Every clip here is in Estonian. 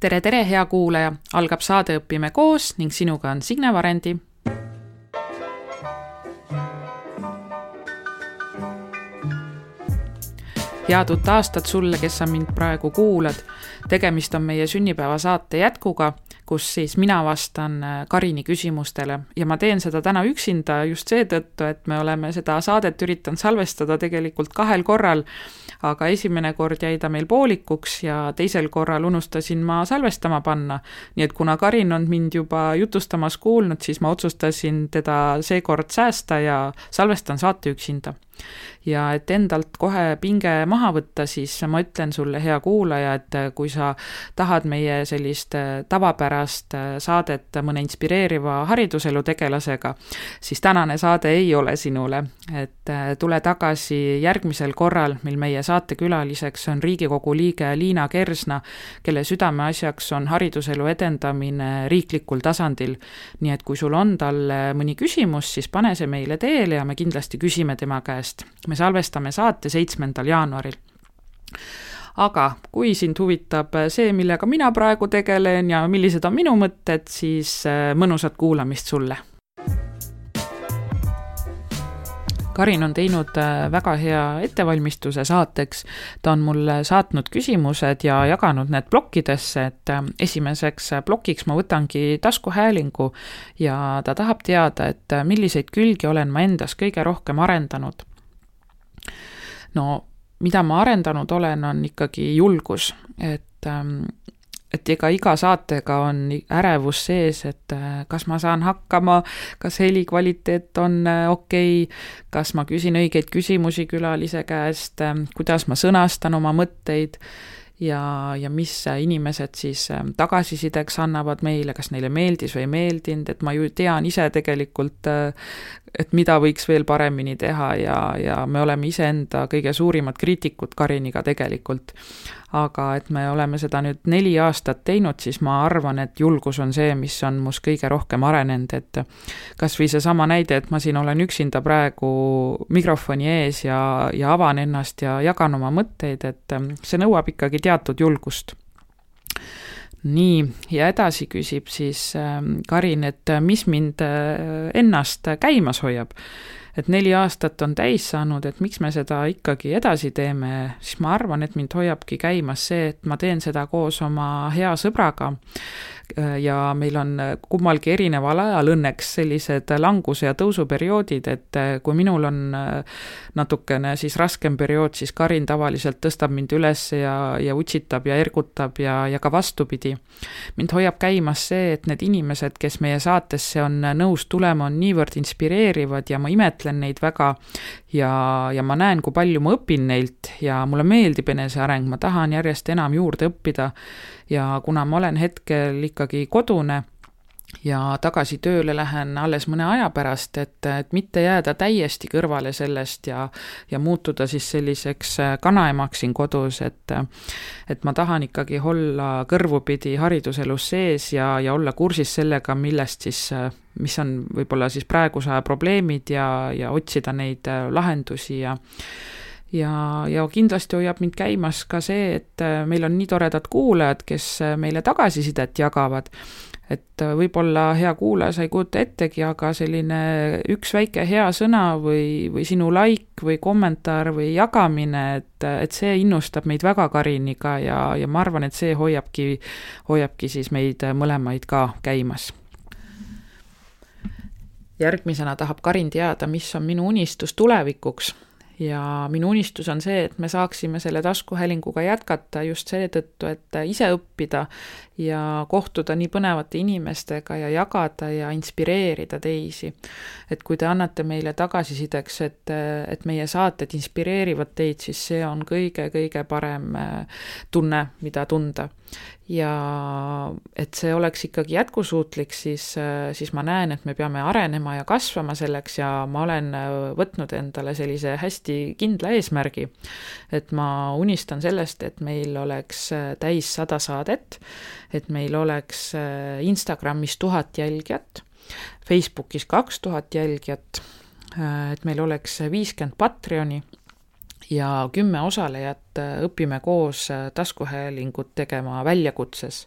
tere, tere, hea kuulaja, algab saade Õpime koos ning sinuga on Signe Varendi. head uut aastat sulle, kes sa mind praegu kuulad. tegemist on meie sünnipäevasaate jätkuga, kus siis mina vastan äh, Karini küsimustele. Ja ma teen seda täna üksinda just seetõttu, et me oleme seda saadet üritanud salvestada tegelikult kahel korral. Aga esimene kord jäi ta meil poolikuks ja teisel korral unustasin ma salvestama panna. nii et kuna Karin on mind juba jutustamas kuulnud, siis ma otsustasin teda seekord säästa ja salvestan saate üksinda ja et endalt kohe pinge maha võtta, siis ma ütlen sulle, hea kuulaja, et kui sa tahad meie sellist tavapärast saadet mõne inspireeriva hariduselu tegelasega, siis tänane saade ei ole sinule. et tule tagasi järgmisel korral, mil meie saatekülaliseks on Riigikogu liige Liina Kersna, kelle südameasjaks on hariduselu edendamine riiklikul tasandil. nii et kui sul on talle mõni küsimus, siis pane see meile teele ja me kindlasti küsime tema käest. Me me salvestame saate seitsmendal jaanuaril. Aga kui sind huvitab see, millega mina praegu tegelen ja millised on minu mõtted, siis äh, mõnusat kuulamist sulle. Karin on teinud äh, väga hea ettevalmistuse saateks, ta on mulle saatnud küsimused ja jaganud need plokkidesse, et äh, esimeseks plokiks ma võtangi taskuhäälingu ja ta tahab teada, et milliseid külgi olen ma endas kõige rohkem arendanud no mida ma arendanud olen, on ikkagi julgus, et ähm, et ega iga saatega on ärevus sees, et äh, kas ma saan hakkama, kas heli kvaliteet on äh, okei okay,, kas ma küsin õigeid küsimusi külalise käest, ähm, kuidas ma sõnastan oma mõtteid ja, ja mis inimesed siis ähm, tagasisideks annavad meile, kas neile meeldis või ei meeldinud, et ma ju tean ise tegelikult, äh, et mida võiks veel paremini teha ja, ja me oleme iseenda kõige suurimad kriitikud Kariniga tegelikult. Aga et me oleme seda nüüd neli aastat teinud, siis ma arvan, et julgus on see, mis on mus kõige rohkem arenenud, et kas või seesama näide, et ma siin olen üksinda praegu mikrofoni ees ja, ja avan ennast ja jagan oma mõtteid, et see nõuab ikkagi teatud julgust. Nii, ja edasi küsib siis ähm, Karin, et mis mind äh, ennast käimas hoiab? Et neli aastat on täis saanud, et miks me seda ikkagi edasi teeme, siis ma arvan, et mind hoiabki käimas see, et ma teen seda koos oma hea sõbraga. Äh, ja meil on äh, kummalgi erineval ajal õnneks sellised languse- ja tõusuperioodid, et äh, kui minul on natukene siis raskem periood, siis Karin tavaliselt tõstab mind üles ja, ja utsitab ja ergutab ja, ja ka vastupidi. mind hoiab käimas see, et need inimesed, kes meie saatesse on nõus tulema, on niivõrd inspireerivad ja ma imetlen neid väga ja, ja ma näen, kui palju ma õpin neilt ja mulle meeldib eneseareng, ma tahan järjest enam juurde õppida ja kuna ma olen hetkel ikkagi kodune ja tagasi tööle lähen alles mõne aja pärast, et, et mitte jääda täiesti kõrvale sellest ja, ja muutuda siis selliseks kanaemaks siin kodus, et, et ma tahan ikkagi olla kõrvupidi hariduselus sees ja, ja olla kursis sellega, millest siis, mis on võib-olla siis praeguse aja probleemid ja, ja otsida neid lahendusi ja ja, ja kindlasti hoiab mind käimas ka see, et äh, meil on nii toredad kuulajad, kes äh, meile tagasisidet jagavad, et äh, võib-olla hea kuulaja, sa ei kujuta ettegi, aga selline üks väike hea sõna või, või sinu like või kommentaar või jagamine, et, et see innustab meid väga Kariniga ja, ja ma arvan, et see hoiabki, hoiabki siis meid mõlemaid ka käimas. Järgmisena tahab Karin teada, mis on minu unistus tulevikuks ja minu unistus on see, et me saaksime selle taskuhäälinguga jätkata just seetõttu, et ise õppida ja kohtuda nii põnevate inimestega ja jagada ja inspireerida teisi. et kui te annate meile tagasisideks, et, et meie saated inspireerivad teid, siis see on kõige-kõige parem äh, tunne, mida tunda ja et see oleks ikkagi jätkusuutlik, siis, siis ma näen, et me peame arenema ja kasvama selleks ja ma olen võtnud endale sellise hästi kindla eesmärgi. et ma unistan sellest, et meil oleks täis sada saadet, et meil oleks Instagramis tuhat jälgijat, Facebookis kaks tuhat jälgijat, et meil oleks viiskümmend Patreoni ja kümme osalejat õpime koos taskuhäälingut tegema väljakutses.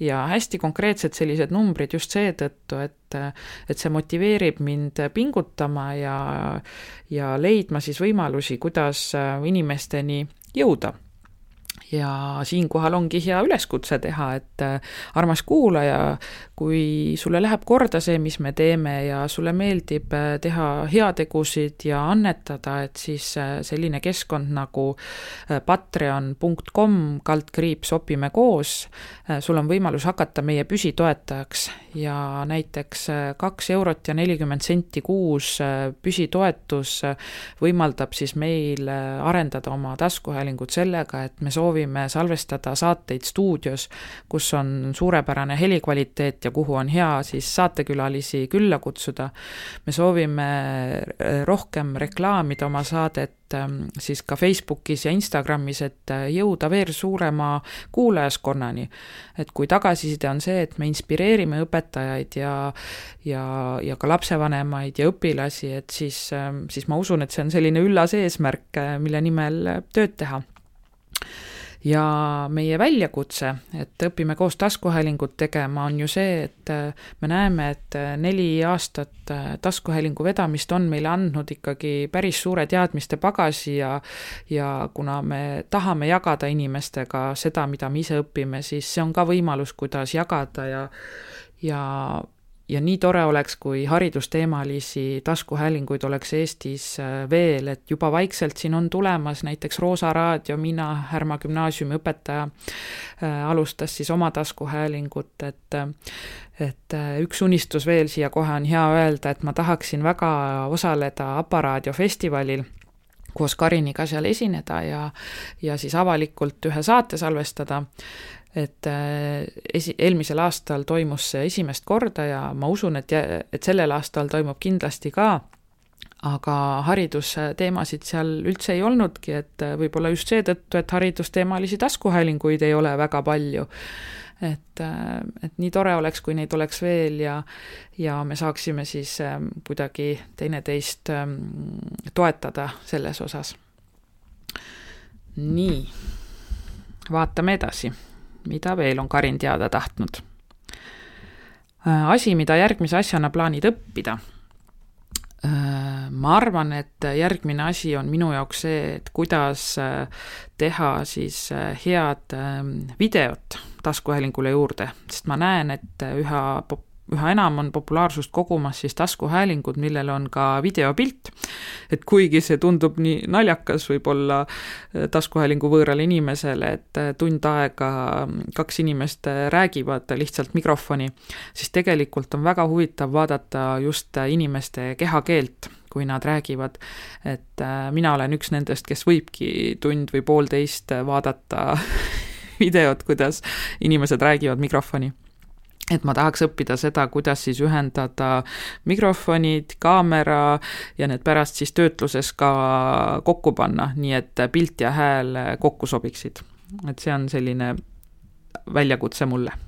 Ja hästi konkreetsed sellised numbrid just seetõttu, et, et see motiveerib mind pingutama ja, ja leidma siis võimalusi, kuidas inimesteni jõuda ja siinkohal ongi hea üleskutse teha, et äh, armas kuulaja, kui sulle läheb korda see, mis me teeme ja sulle meeldib äh, teha heategusid ja annetada, et siis äh, selline keskkond nagu patreon.com kaldkriips opime koos, sul on võimalus hakata meie püsitoetajaks. Ja näiteks kaks eurot ja nelikümmend senti kuus püsitoetus võimaldab siis meil arendada oma taskuhäälingut sellega, et me soovime soovime salvestada saateid stuudios, kus on suurepärane helikvaliteet ja kuhu on hea siis saatekülalisi külla kutsuda. me soovime äh, rohkem reklaamida oma saadet ähm, siis ka Facebookis ja Instagramis, et äh, jõuda veel suurema kuulajaskonnani. et kui tagasiside on see, et me inspireerime õpetajaid ja ja, ja ka lapsevanemaid ja õpilasi, et siis, ähm, siis ma usun, et see on selline üllas eesmärk, äh, mille nimel tööd teha ja meie väljakutse, et õpime koos taskuhäälingut tegema, on ju see, et äh, me näeme, et äh, neli aastat äh, taskuhäälingu vedamist on meile andnud ikkagi päris suure teadmiste pagasi ja ja kuna me tahame jagada inimestega seda, mida me ise õpime, siis see on ka võimalus, kuidas jagada ja ja ja nii tore oleks, kui haridusteemalisi taskuhäälinguid oleks Eestis äh, veel, et juba vaikselt siin on tulemas. Näiteks Roosa Raadio, mina, Härma gümnaasiumi õpetaja, äh, alustas siis oma taskuhäälingut, et äh, et üks unistus veel siia kohe on hea öelda, et ma tahaksin väga osaleda Aparaadio festivalil koos Kariniga seal esineda ja, ja siis avalikult ühe saate salvestada et äh, esi, eelmisel aastal toimus see esimest korda ja ma usun, et, et sellel aastal toimub kindlasti ka, aga haridusteemasid seal üldse ei olnudki, et äh, võib-olla just seetõttu, et haridusteemalisi taskuhäälinguid ei ole väga palju. et, äh, et nii tore oleks, kui neid oleks veel ja, ja me saaksime siis ähm, kuidagi teineteist ähm, toetada selles osas. nii, vaatame edasi mida veel on Karin teada tahtnud? Äh, asi, mida järgmise asjana plaanid õppida? Äh, ma arvan, et järgmine asi on minu jaoks see, et kuidas äh, teha siis head videot taskuhäälingule juurde, sest ma näen, et üha pop-, üha enam on populaarsust kogumas siis taskuhäälingud, millel on ka videopilt. et kuigi see tundub nii naljakas võib-olla äh, taskuhäälingu võõrale inimesele, et äh, tund aega mm, kaks inimest äh, räägivad lihtsalt mikrofoni, siis tegelikult on väga huvitav vaadata just inimeste kehakeelt kui nad räägivad, et mina olen üks nendest, kes võibki tund või poolteist vaadata videot, kuidas inimesed räägivad mikrofoni et ma tahaks õppida seda, kuidas siis ühendada mikrofonid, kaamera ja need pärast siis töötluses ka kokku panna, nii et pilt ja hääl kokku sobiksid. et see on selline väljakutse mulle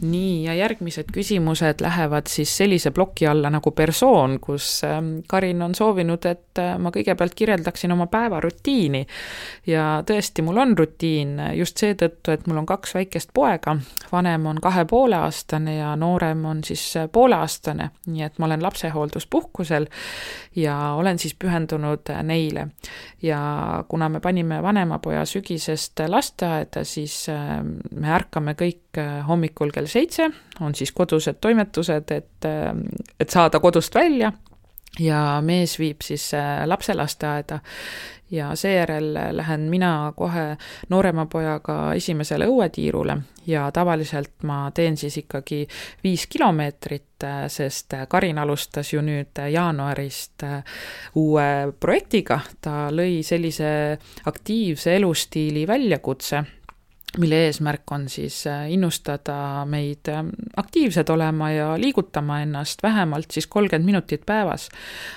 nii, ja järgmised küsimused lähevad siis sellise ploki alla nagu persoon, kus ähm, Karin on soovinud, et äh, ma kõigepealt kirjeldaksin oma päevarutiini. ja tõesti, mul on rutiin just seetõttu, et mul on kaks väikest poega, vanem on kahe poole aastane ja noorem on siis äh, pooleaastane, nii et ma olen lapsehoolduspuhkusel ja olen siis pühendunud äh, neile. ja kuna me panime vanema poja sügisest lasteaeda, siis me ärkame kõik hommikul kell seitse on siis kodused toimetused, et, et saada kodust välja. Ja mees viib siis äh, lapse lasteaeda. Ja seejärel lähen mina kohe noorema pojaga esimesele õuetiirule. Ja tavaliselt ma teen siis ikkagi viis kilomeetrit, äh, sest Karin alustas ju nüüd jaanuarist äh, uue projektiga, ta lõi sellise aktiivse elustiili väljakutse mille eesmärk on siis äh, innustada meid äh, aktiivsed olema ja liigutama ennast vähemalt siis kolmkümmend minutit päevas.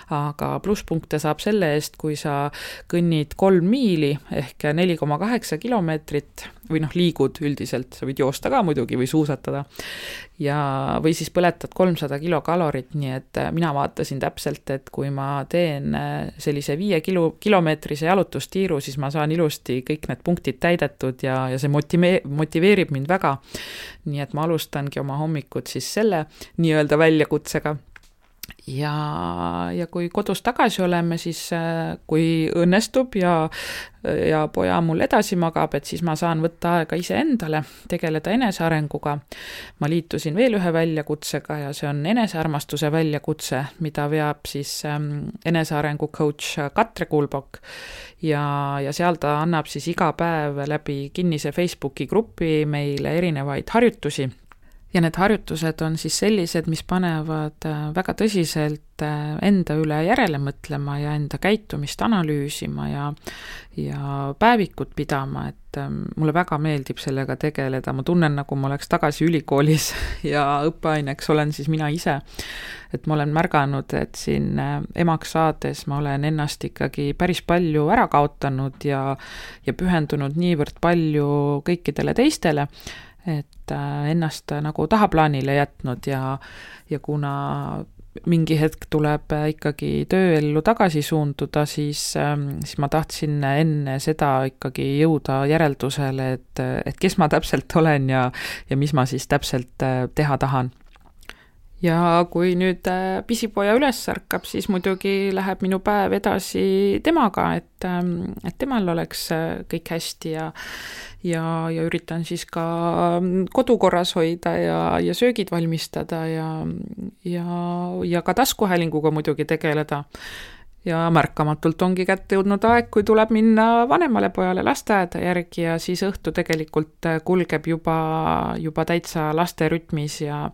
aga plusspunkte saab selle eest, kui sa kõnnid kolm miili ehk neli koma kaheksa kilomeetrit või noh, liigud üldiselt, sa võid joosta ka muidugi või suusatada, ja, või siis põletad kolmsada kilokalorit, nii et äh, mina vaatasin täpselt, et kui ma teen äh, sellise viie kilo, kilomeetrise jalutustiiru, siis ma saan ilusti kõik need punktid täidetud ja, ja see motive-, motiveerib mind väga. nii et ma alustangi oma hommikut siis selle nii-öelda väljakutsega ja, ja kui kodus tagasi oleme, siis äh, kui õnnestub ja, ja poja mul edasi magab, et siis ma saan võtta aega iseendale, tegeleda enesearenguga. ma liitusin veel ühe väljakutsega ja see on enesearmastuse väljakutse, mida veab siis ähm, enesearengu coach Katre Kulbok. ja, ja seal ta annab siis iga päev läbi kinnise Facebooki grupi meile erinevaid harjutusi ja need harjutused on siis sellised, mis panevad äh, väga tõsiselt äh, enda üle järele mõtlema ja enda käitumist analüüsima ja ja päevikut pidama, et ähm, mulle väga meeldib sellega tegeleda, ma tunnen, nagu ma oleks tagasi ülikoolis ja õppeaineks olen siis mina ise. et ma olen märganud, et siin äh, emaks saades ma olen ennast ikkagi päris palju ära kaotanud ja ja pühendunud niivõrd palju kõikidele teistele et äh, ennast äh, nagu tahaplaanile jätnud ja, ja kuna mingi hetk tuleb äh, ikkagi tööellu tagasi suunduda, siis, ähm, siis ma tahtsin enne seda ikkagi jõuda järeldusele, et, et kes ma täpselt olen ja, ja mis ma siis täpselt teha tahan ja kui nüüd äh, pisipoja üles ärkab, siis muidugi läheb minu päev edasi temaga, et, ähm, et temal oleks äh, kõik hästi ja ja, ja üritan siis ka mm, kodu korras hoida ja, ja söögid valmistada ja, ja, ja ka taskuhäälinguga muidugi tegeleda. Ja märkamatult ongi kätte jõudnud aeg, kui tuleb minna vanemale pojale lasteaeda järgi ja siis õhtu tegelikult äh, kulgeb juba, juba täitsa laste rütmis ja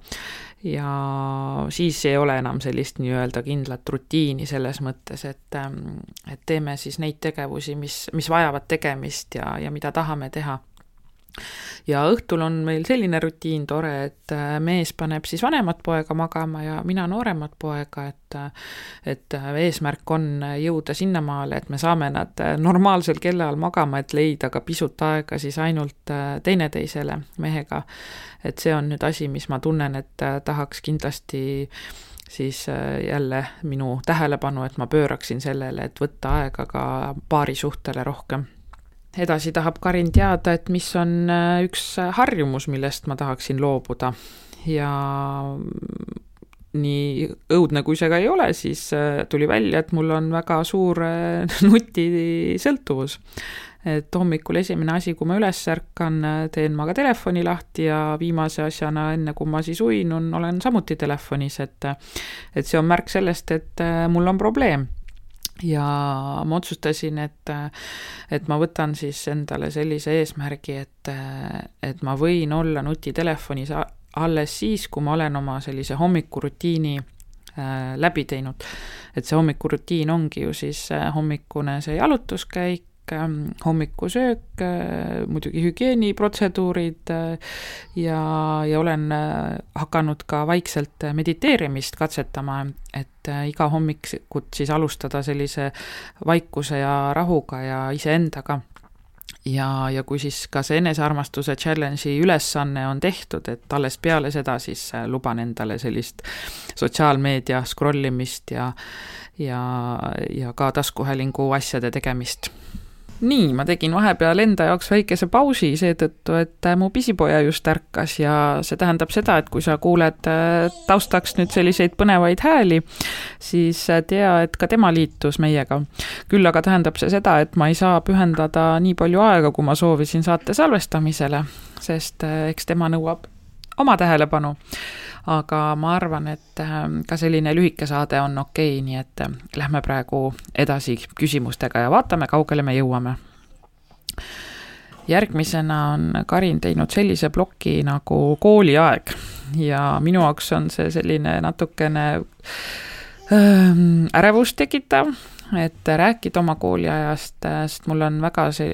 ja siis ei ole enam sellist nii-öelda kindlat rutiini selles mõttes, et, ähm, et teeme siis neid tegevusi, mis, mis vajavad tegemist ja, ja mida tahame teha ja õhtul on meil selline rutiin tore, et äh, mees paneb siis vanemat poega magama ja mina nooremat poega, et äh, et äh, eesmärk on jõuda sinnamaale, et me saame nad normaalsel kellaajal magama, et leida ka pisut aega siis ainult teineteisele mehega. et see on nüüd asi, mis ma tunnen, et tahaks kindlasti siis jälle minu tähelepanu, et ma pööraksin sellele, et võtta aega ka paarisuhtele rohkem edasi tahab Karin teada, et mis on äh, üks harjumus, millest ma tahaksin loobuda ja nii õudne kui see ka ei ole, siis äh, tuli välja, et mul on väga suur äh, nutisõltuvus. et hommikul esimene asi, kui ma üles ärkan, teen ma ka telefoni lahti ja viimase asjana, enne kui ma siis uinun, olen samuti telefonis, et et see on märk sellest, et mul on probleem ja ma otsustasin, et, et ma võtan siis endale sellise eesmärgi, et, et ma võin olla nutitelefonis alles siis, kui ma olen oma sellise hommikurutiini äh, läbi teinud. et see hommikurutiin ongi ju siis äh, hommikune see jalutuskäik, hommikusöök, äh, muidugi hügieeniprotseduurid äh, ja, ja olen äh, hakanud ka vaikselt mediteerimist katsetama, et iga hommikut siis alustada sellise vaikuse ja rahuga ja iseendaga. Ja, ja kui siis ka see enesearmastuse challenge'i ülesanne on tehtud, et alles peale seda siis luban endale sellist sotsiaalmeedia scroll imist ja ja, ja ka taskuhäälingu asjade tegemist nii, ma tegin vahepeal enda jaoks väikese pausi seetõttu, et äh, mu pisipoja just ärkas ja see tähendab seda, et kui sa kuuled äh, taustaks nüüd selliseid põnevaid hääli, siis äh, tea, et ka tema liitus meiega. küll aga tähendab see seda, et ma ei saa pühendada nii palju aega, kui ma soovisin saate salvestamisele, sest eks tema nõuab oma tähelepanu aga ma arvan, et ähm, ka selline lühike saade on okei okay,, nii et ähm, lähme praegu edasi küsimustega ja vaatame, kaugele me jõuame. järgmisena on Karin teinud sellise ploki nagu kooliaeg ja minu jaoks on see selline natukene ähm, ärevust tekitav, et rääkida oma kooliajast, sest mul on väga see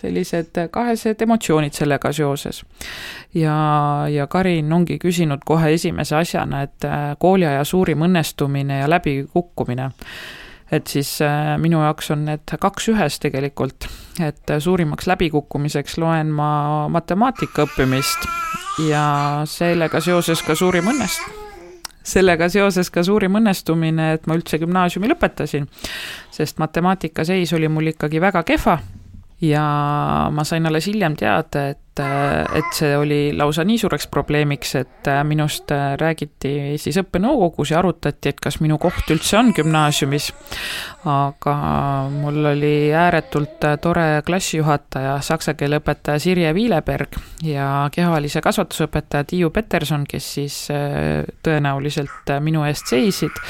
sellised kahesed emotsioonid sellega seoses. ja, ja Karin ongi küsinud kohe esimese asjana, et kooliaja suurim õnnestumine ja läbikukkumine. Et siis äh, minu jaoks on need kaks ühes tegelikult, et suurimaks läbikukkumiseks loen ma matemaatika õppimist ja sellega seoses ka suurim õnnest-, sellega seoses ka suurim õnnestumine, et ma üldse gümnaasiumi lõpetasin, sest matemaatika seis oli mul ikkagi väga kehva ja ma sain alles hiljem teada, et, et see oli lausa nii suureks probleemiks, et minust räägiti siis õppenõukogus ja arutati, et kas minu koht üldse on gümnaasiumis. aga mul oli ääretult tore klassijuhataja, saksa keele õpetaja Sirje Viileberg ja kehalise kasvatuse õpetaja Tiiu Peterson, kes siis tõenäoliselt minu eest seisid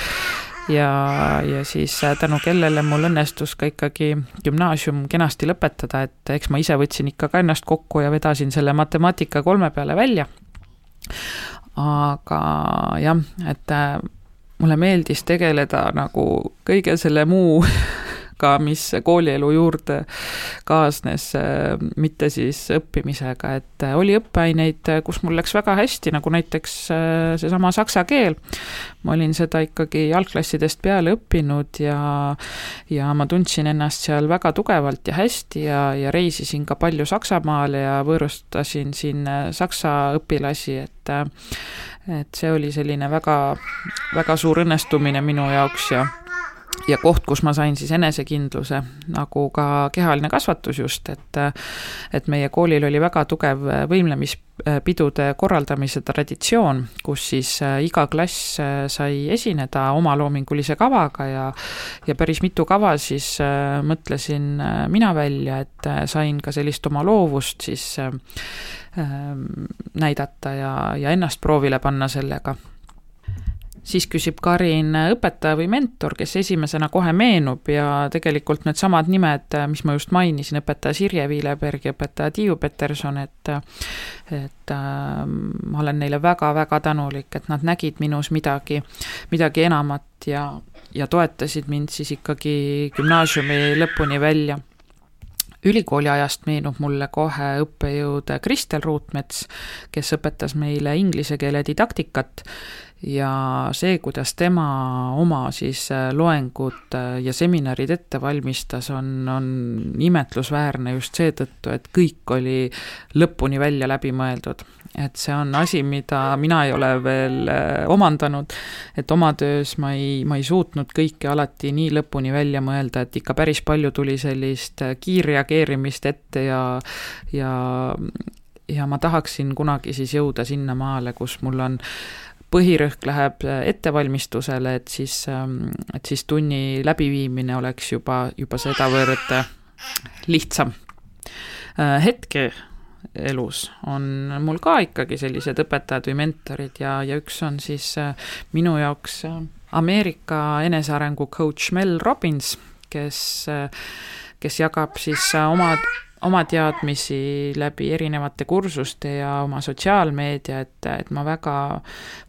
ja, ja siis äh, tänu kellele mul õnnestus ka ikkagi gümnaasium kenasti lõpetada, et eks ma ise võtsin ikka ka ennast kokku ja vedasin selle matemaatika kolme peale välja. aga jah, et äh, mulle meeldis tegeleda nagu kõige selle muu ka, mis koolielu juurde kaasnes, äh, mitte siis õppimisega, et äh, oli õppeaineid, äh, kus mul läks väga hästi, nagu näiteks seesama saksa keel. ma olin seda ikkagi algklassidest peale õppinud ja, ja ma tundsin ennast seal väga tugevalt ja hästi ja, ja reisisin ka palju Saksamaale ja võõrustasin siin saksa õpilasi, et et see oli selline väga, väga suur õnnestumine minu jaoks ja ja koht, kus ma sain siis enesekindluse, nagu ka kehaline kasvatus just, et et meie koolil oli väga tugev võimlemispidude korraldamise traditsioon, kus siis äh, iga klass äh, sai esineda omaloomingulise kavaga ja ja päris mitu kava siis äh, mõtlesin mina välja, et sain ka sellist oma loovust siis näidata ja, ja ennast proovile panna sellega siis küsib Karin õpetaja või mentor, kes esimesena kohe meenub ja tegelikult needsamad nimed, mis ma just mainisin, õpetaja Sirje Viileberg ja õpetaja Tiiu Peterson, et et äh, ma olen neile väga-väga tänulik, et nad nägid minus midagi, midagi enamat ja, ja toetasid mind siis ikkagi gümnaasiumi lõpuni välja. Ülikooli ajast meenub mulle kohe õppejõud Kristel Ruutmets, kes õpetas meile inglise keele didaktikat ja see, kuidas tema oma siis äh, loengud äh, ja seminarid ette valmistas, on, on imetlusväärne just seetõttu, et kõik oli lõpuni välja läbi mõeldud. et see on asi, mida mina ei ole veel äh, omandanud, et oma töös ma ei, ma ei suutnud kõike alati nii lõpuni välja mõelda, et ikka päris palju tuli sellist kiirreageerimist ette ja, ja ja ma tahaksin kunagi siis jõuda sinnamaale, kus mul on põhirõhk läheb äh, ettevalmistusele, et siis, ähm, et siis tunni läbiviimine oleks juba, juba sedavõrd äh, lihtsam. Äh, hetke elus on mul ka ikkagi sellised õpetajad või mentorid ja, ja üks on siis minu jaoks Ameerika enesearengu coach Mel Robbins, kes, kes jagab siis oma oma teadmisi läbi erinevate kursuste ja oma sotsiaalmeedia, et, et ma väga,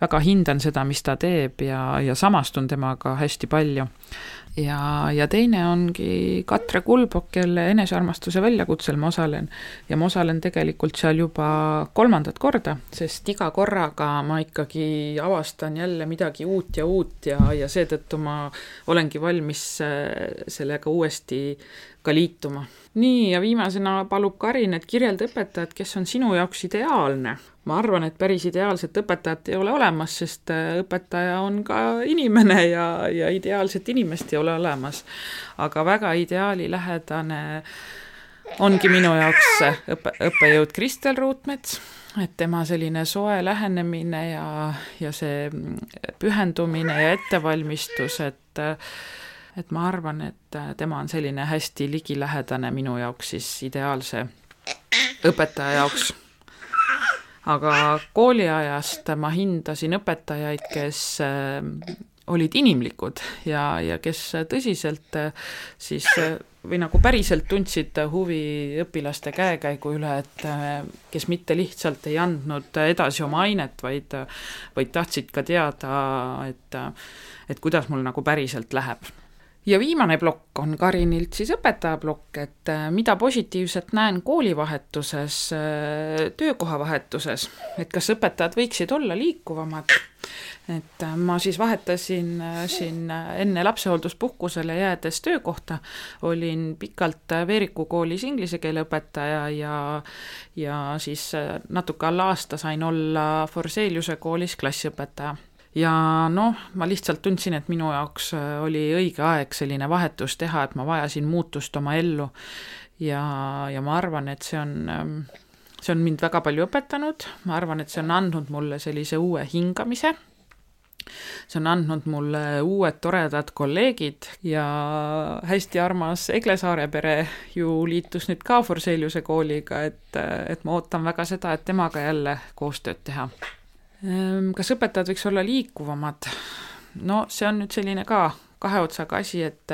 väga hindan seda, mis ta teeb ja, ja samastun temaga hästi palju ja, ja teine ongi Katre Kulbok, kelle enesearmastuse väljakutsel ma osalen. ja ma osalen tegelikult seal juba kolmandat korda, sest iga korraga ma ikkagi avastan jälle midagi uut ja uut ja, ja seetõttu ma olengi valmis äh, sellega uuesti ka liituma. nii, ja viimasena palub Karin, et kirjelda õpetajat, kes on sinu jaoks ideaalne ma arvan, et päris ideaalset õpetajat ei ole olemas, sest äh, õpetaja on ka inimene ja, ja ideaalset inimest ei ole olemas. aga väga ideaalilähedane ongi minu jaoks õppe, õppejõud Kristel Ruutmets, et tema selline soe lähenemine ja, ja see pühendumine ja ettevalmistus, et et ma arvan, et tema on selline hästi ligilähedane minu jaoks siis ideaalse õpetaja jaoks aga kooliajast ma hindasin õpetajaid, kes äh, olid inimlikud ja, ja kes tõsiselt äh, siis äh, või nagu päriselt tundsid huvi õpilaste käekäigu üle, et kes mitte lihtsalt ei andnud edasi oma ainet, vaid, vaid tahtsid ka teada, et, et kuidas mul nagu päriselt läheb ja viimane plokk on Karinilt siis õpetaja plokk, et äh, mida positiivset näen koolivahetuses, äh, töökohavahetuses, et kas õpetajad võiksid olla liikuvamad, et äh, ma siis vahetasin siin enne lapsehoolduspuhkusele jäädes töökohta, olin pikalt Veeriku koolis inglise keele õpetaja ja ja siis natuke alla aasta sain olla Forseliuse koolis klassiõpetaja ja noh, ma lihtsalt tundsin, et minu jaoks äh, oli õige aeg selline vahetus teha, et ma vajasin muutust oma ellu. Ja, ja ma arvan, et see on, ähm, see on mind väga palju õpetanud, ma arvan, et see on andnud mulle sellise uue hingamise, see on andnud mulle uued toredad kolleegid. Ja hästi armas Egle Saare pere ju liitus nüüd ka Forseliuse kooliga, et, et ma ootan väga seda, et temaga jälle koostööd teha kas õpetajad võiks olla liikuvamad? no see on nüüd selline ka kahe otsaga asi, et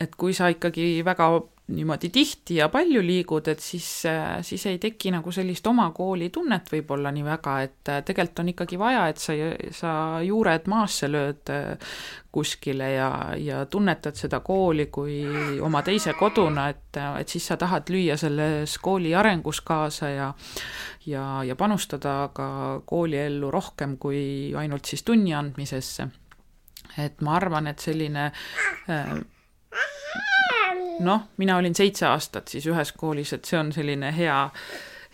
et kui sa ikkagi väga niimoodi tihti ja palju liigud, et siis, siis ei teki nagu sellist oma kooli tunnet võib-olla nii väga, et tegelikult on ikkagi vaja, et sa, sa juured maasse lööd kuskile ja, ja tunnetad seda kooli kui oma teise koduna, et, et siis sa tahad lüüa selles kooli arengus kaasa ja ja, ja panustada ka kooliellu rohkem kui ainult siis tunni andmisesse. et ma arvan, et selline äh, noh, mina olin seitse aastat siis ühes koolis, et see on selline hea,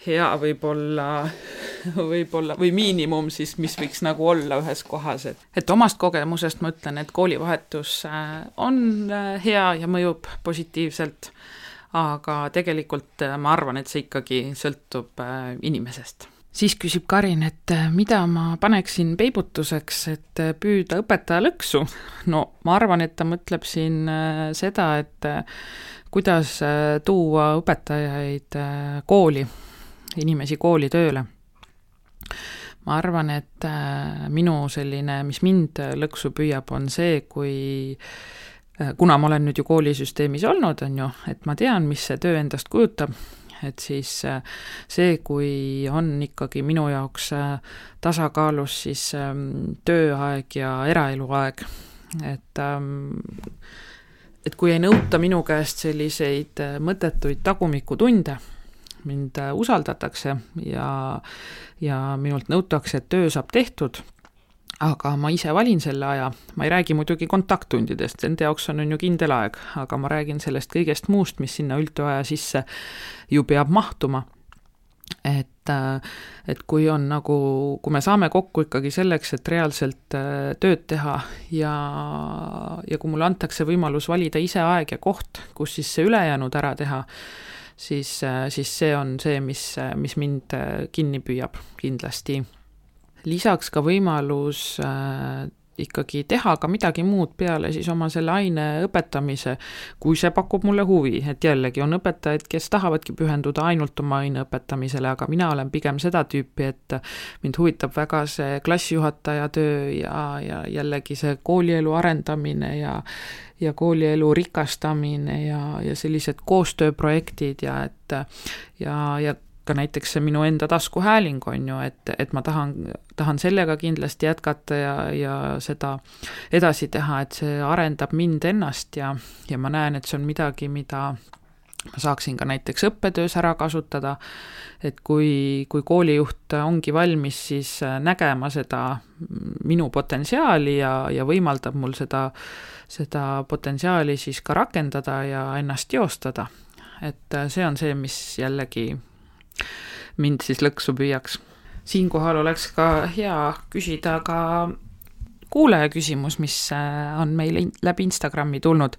hea võib-olla, võib-olla või miinimum siis, mis võiks nagu olla ühes kohas, et, et omast kogemusest ma ütlen, et koolivahetus äh, on äh, hea ja mõjub positiivselt, aga tegelikult äh, ma arvan, et see ikkagi sõltub inimesest siis küsib Karin, et äh, mida ma paneksin peibutuseks, et äh, püüda õpetaja lõksu. no ma arvan, et ta mõtleb siin äh, seda, et kuidas tuua õpetajaid kooli, inimesi kooli tööle. ma arvan, et minu selline, mis mind lõksu püüab, on see, kui kuna ma olen nüüd ju koolisüsteemis olnud, on ju, et ma tean, mis see töö endast kujutab et siis äh, see, kui on ikkagi minu jaoks äh, tasakaalus siis ähm, tööaeg ja eraeluaeg, et ähm, et kui ei nõuta minu käest selliseid äh, mõttetuid tagumikutunde, mind usaldatakse ja, ja minult nõutakse, et töö saab tehtud aga ma ise valin selle aja, ma ei räägi muidugi kontakttundidest, nende jaoks on, on ju kindel aeg, aga ma räägin sellest kõigest muust, mis sinna üldtöö aja sisse ju peab mahtuma. et, et kui on nagu, kui me saame kokku ikkagi selleks, et reaalselt äh, tööd teha ja, ja kui mulle antakse võimalus valida ise aeg ja koht, kus siis see ülejäänud ära teha, siis, äh, siis see on see, mis, mis mind äh, kinni püüab kindlasti lisaks ka võimalus äh, ikkagi teha ka midagi muud peale siis oma selle aine õpetamise, kui see pakub mulle huvi, et jällegi on õpetajaid, kes tahavadki pühenduda ainult oma aine õpetamisele, aga mina olen pigem seda tüüpi, et mind huvitab väga see klassijuhataja töö ja, ja jällegi see koolielu arendamine ja ja koolielu rikastamine ja, ja sellised koostööprojektid ja et ja, ja ka näiteks see minu enda taskuhääling, on ju, et, et ma tahan, tahan sellega kindlasti jätkata ja, ja seda edasi teha, et see arendab mind ennast ja, ja ma näen, et see on midagi, mida ma saaksin ka näiteks õppetöös ära kasutada, et kui, kui koolijuht ongi valmis siis nägema seda minu potentsiaali ja, ja võimaldab mul seda, seda potentsiaali siis ka rakendada ja ennast teostada, et see on see, mis jällegi mind siis lõksu püüaks. siinkohal oleks ka hea küsida ka kuulaja küsimus, mis äh, on meile läbi Instagrami tulnud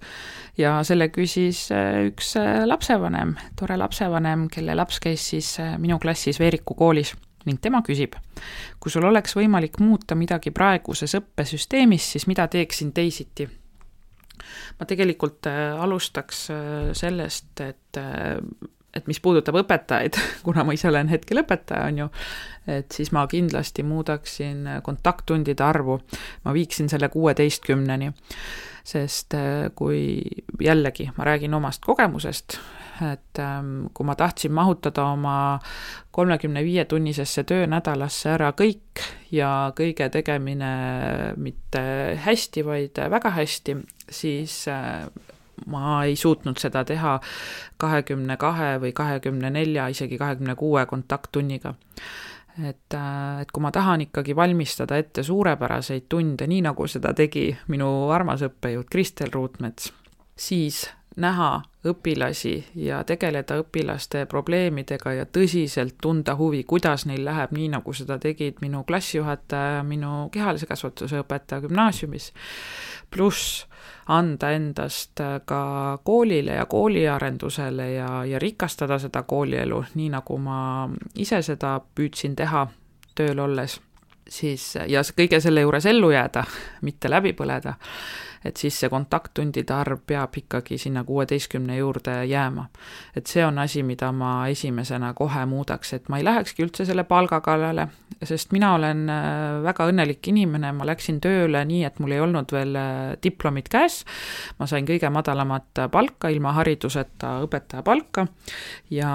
ja selle küsis äh, üks äh, lapsevanem, tore lapsevanem, kelle laps käis siis minu klassis Veeriku koolis ning tema küsib, kui sul oleks võimalik muuta midagi praeguses õppesüsteemis, siis mida teeksin teisiti? ma tegelikult alustaks sellest, et et mis puudutab õpetajaid, kuna ma ise olen hetkel õpetaja, on ju, et siis ma kindlasti muudaksin kontakttundide arvu, ma viiksin selle kuueteistkümneni. sest äh, kui jällegi, ma räägin omast kogemusest, et ähm, kui ma tahtsin mahutada oma kolmekümne viie tunnisesse töönädalasse ära kõik ja kõige tegemine mitte hästi, vaid väga hästi, siis äh, ma ei suutnud seda teha kahekümne kahe või kahekümne nelja, isegi kahekümne kuue kontakttunniga. Et, äh, et kui ma tahan ikkagi valmistada ette suurepäraseid tunde, nii nagu seda tegi minu armas õppejõud Kristel Ruutmets, siis näha õpilasi ja tegeleda õpilaste probleemidega ja tõsiselt tunda huvi, kuidas neil läheb, nii nagu seda tegid minu klassijuhataja, minu kehalise kasvatuse õpetaja gümnaasiumis, pluss anda endast ka koolile ja kooliarendusele ja, ja rikastada seda koolielu, nii nagu ma ise seda püüdsin teha tööl olles, siis ja kõige selle juures ellu jääda, mitte läbi põleda et siis see kontakttundide arv peab ikkagi sinna kuueteistkümne juurde jääma. et see on asi, mida ma esimesena kohe muudaks, et ma ei lähekski üldse selle palga kallale, sest mina olen äh, väga õnnelik inimene, ma läksin tööle nii, et mul ei olnud veel äh, diplomit käes, ma sain kõige madalamat palka ilma hariduseta õpetaja palka ja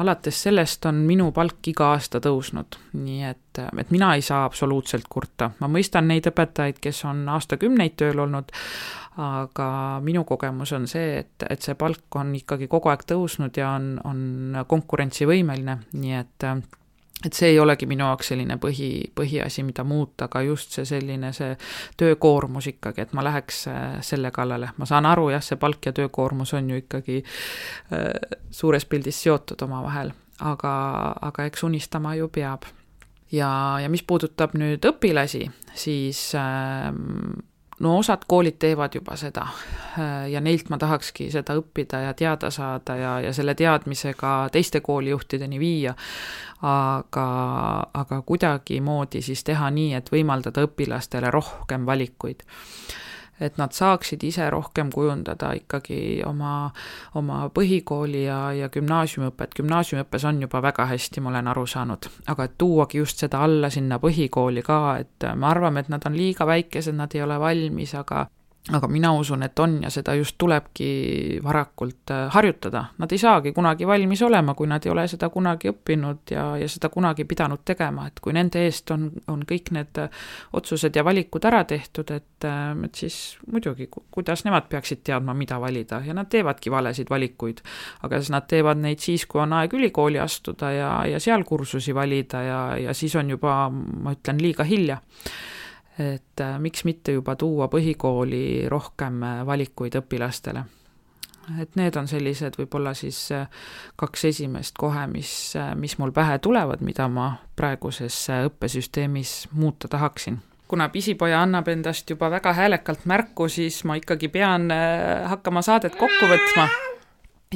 alates sellest on minu palk iga aasta tõusnud, nii et et mina ei saa absoluutselt kurta, ma mõistan neid õpetajaid, kes on aastakümneid tööl olnud, aga minu kogemus on see, et, et see palk on ikkagi kogu aeg tõusnud ja on, on konkurentsivõimeline, nii et et see ei olegi minu jaoks selline põhi, põhiasi, mida muuta, aga just see selline, see töökoormus ikkagi, et ma läheks äh, selle kallale, ma saan aru jah, see palk ja töökoormus on ju ikkagi äh, suures pildis seotud omavahel, aga, aga eks unistama ju peab. ja, ja mis puudutab nüüd õpilasi, siis äh, no osad koolid teevad juba seda ja neilt ma tahakski seda õppida ja teada saada ja, ja selle teadmisega teiste koolijuhtideni viia, aga, aga kuidagimoodi siis teha nii, et võimaldada õpilastele rohkem valikuid et nad saaksid ise rohkem kujundada ikkagi oma, oma põhikooli ja, ja gümnaasiumiõpet, gümnaasiumiõppes on juba väga hästi, ma olen aru saanud, aga et tuuagi just seda alla sinna põhikooli ka, et me arvame, et nad on liiga väikesed, nad ei ole valmis, aga aga mina usun, et on ja seda just tulebki varakult äh, harjutada. Nad ei saagi kunagi valmis olema, kui nad ei ole seda kunagi õppinud ja, ja seda kunagi pidanud tegema, et kui nende eest on, on kõik need äh, otsused ja valikud ära tehtud, et, äh, et siis muidugi, kuidas nemad peaksid teadma, mida valida ja nad teevadki valesid valikuid. aga siis nad teevad neid siis, kui on aeg ülikooli astuda ja, ja seal kursusi valida ja, ja siis on juba, ma ütlen, liiga hilja et äh, miks mitte juba tuua põhikooli rohkem äh, valikuid õpilastele. et need on sellised võib-olla siis äh, kaks esimest kohe, mis, mis mul pähe tulevad, mida ma praeguses õppesüsteemis muuta tahaksin kuna pisipoja annab endast juba väga häälekalt märku, siis ma ikkagi pean hakkama saadet kokku võtma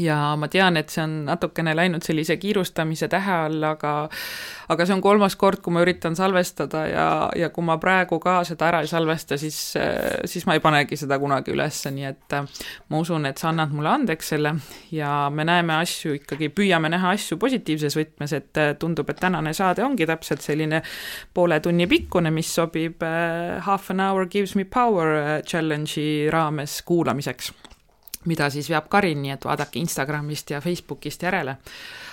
ja ma tean, et see on natukene läinud sellise kiirustamise tähe all, aga aga see on kolmas kord, kui ma üritan salvestada ja, ja kui ma praegu ka seda ära ei salvesta, siis, siis ma ei panegi seda kunagi üles, nii et ma usun, et sa annad mulle andeks selle. Ja me näeme asju ikkagi, püüame näha asju positiivses võtmes, et tundub, et tänane saade ongi täpselt selline poole tunni pikkune, mis sobib eh, Half an hour gives me power challenge'i raames kuulamiseks mida siis veab Karin, nii et vaadake Instagramist ja Facebookist järele.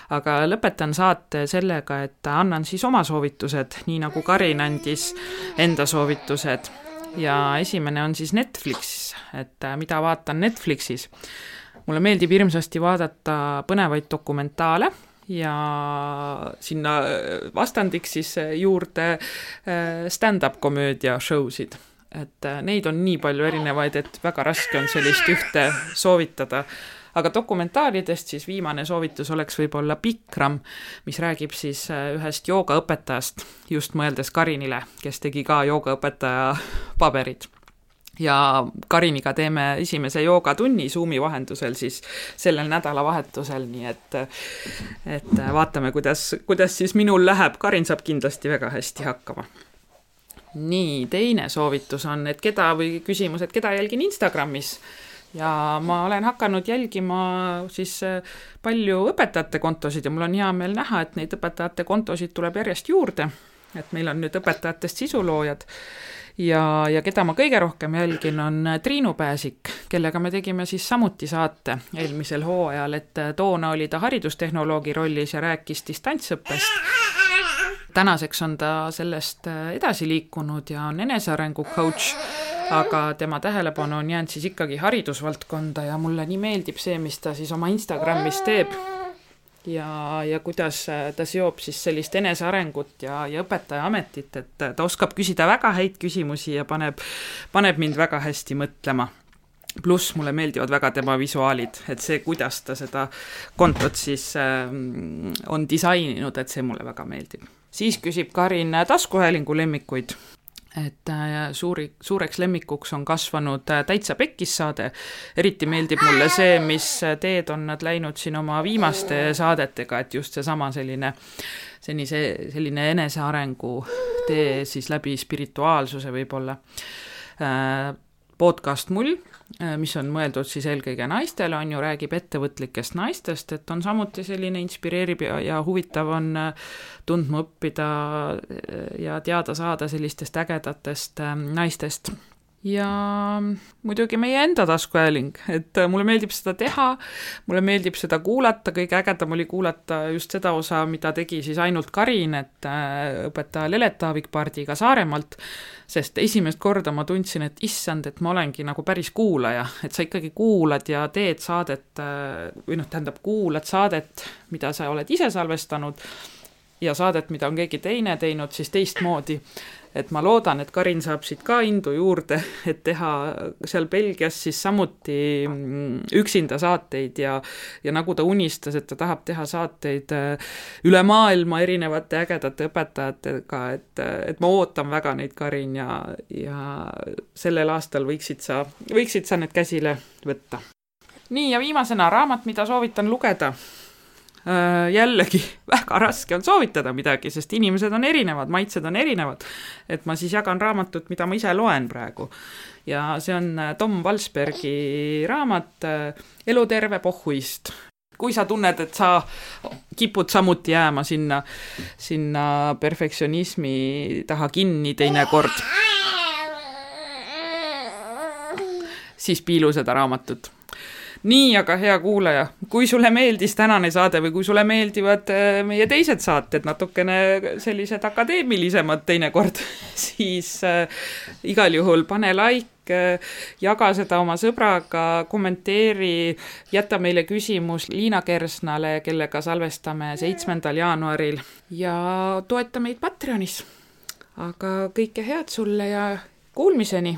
aga lõpetan saate sellega, et annan siis oma soovitused, nii nagu Karin andis enda soovitused. ja esimene on siis Netflix, et äh, mida vaatan Netflixis. mulle meeldib hirmsasti vaadata põnevaid dokumentaale ja sinna vastandiks siis juurde äh, stand-up komöödia show sid et äh, neid on nii palju erinevaid, et väga raske on sellist ühte soovitada. aga dokumentaalidest siis viimane soovitus oleks võib-olla Bikram, mis räägib siis äh, ühest joogaõpetajast, just mõeldes Karinile, kes tegi ka joogaõpetaja paberid. Ja Kariniga teeme esimese joogatunni Zoomi vahendusel siis sellel nädalavahetusel, nii et et vaatame, kuidas, kuidas siis minul läheb, Karin saab kindlasti väga hästi hakkama nii, teine soovitus on, et keda või küsimus, et keda jälgin Instagramis ja ma olen hakanud jälgima siis äh, palju õpetajate kontosid ja mul on hea meel näha, et neid õpetajate kontosid tuleb järjest juurde. et meil on nüüd õpetajatest sisuloojad ja, ja keda ma kõige rohkem jälgin, on Triinu Pääsik, kellega me tegime siis samuti saate eelmisel hooajal, et toona oli ta haridustehnoloogi rollis ja rääkis distantsõppest. Tänaseks on ta sellest edasi liikunud ja on enesearengu coach aga tema tähelepanu on jäänud siis ikkagi haridusvaldkonda ja mulle nii meeldib see, mis ta siis oma Instagramis teeb ja, ja kuidas ta seob siis sellist enesearengut ja, ja õpetaja ametit, et ta oskab küsida väga häid küsimusi ja paneb, paneb mind väga hästi mõtlema pluss mulle meeldivad väga tema visuaalid, et see, kuidas ta seda kontot siis äh, on disaininud, et see mulle väga meeldib. Siis küsib Karin taskuhäälingu lemmikuid. Et äh, suuri, suureks lemmikuks on kasvanud äh, Täitsa Pekkis saade, eriti meeldib mulle see, mis teed on nad läinud siin oma viimaste saadetega, et just seesama selline, sellise, selline enesearengu tee siis läbi spirituaalsuse võib-olla. Äh, podcast Mull, äh, mis on mõeldud siis eelkõige naistele, on ju, räägib ettevõtlikest naistest, et on samuti selline inspireeriv ja, ja huvitav on äh, tundma õppida äh, ja teada saada sellistest ägedatest naistest ja muidugi meie enda taskuhääling, et mulle meeldib seda teha, mulle meeldib seda kuulata, kõige ägedam oli kuulata just seda osa, mida tegi siis ainult Karin, et õpetaja Lelet Aavikpardiga Saaremaalt sest esimest korda ma tundsin, et issand, et ma olengi nagu päris kuulaja, et sa ikkagi kuulad ja teed saadet või noh, tähendab, kuulad saadet, mida sa oled ise salvestanud ja saadet, mida on keegi teine teinud, siis teistmoodi et ma loodan, et Karin saab siit ka indu juurde, et teha seal Belgias siis samuti mm, üksinda saateid ja ja nagu ta unistas, et ta tahab teha saateid äh, üle maailma erinevate ägedate õpetajatega, et, et ma ootan väga neid, Karin, ja, ja sellel aastal võiksid sa, võiksid sa need käsile võtta. nii, ja viimasena raamat, mida soovitan lugeda Äh, jällegi väga raske on soovitada midagi, sest inimesed on erinevad, maitsed on erinevad. et ma siis jagan raamatut, mida ma ise loen praegu. ja see on äh, Tom Valsbergi raamat äh, Eluterve pohhuist kui sa tunned, et sa kipud samuti jääma sinna, sinna perfektsionismi taha kinni teinekord, siis piilu seda raamatut nii, aga hea kuulaja, kui sulle meeldis tänane saade või kui sulle meeldivad äh, meie teised saated natukene sellised akadeemilisemad teinekord, siis äh, igal juhul pane like äh, jaga seda oma sõbraga, kommenteeri, jäta meile küsimus Liina Kersnale, kellega salvestame seitsmendal jaanuaril ja toeta meid Patreonis. aga kõike head sulle ja kuulmiseni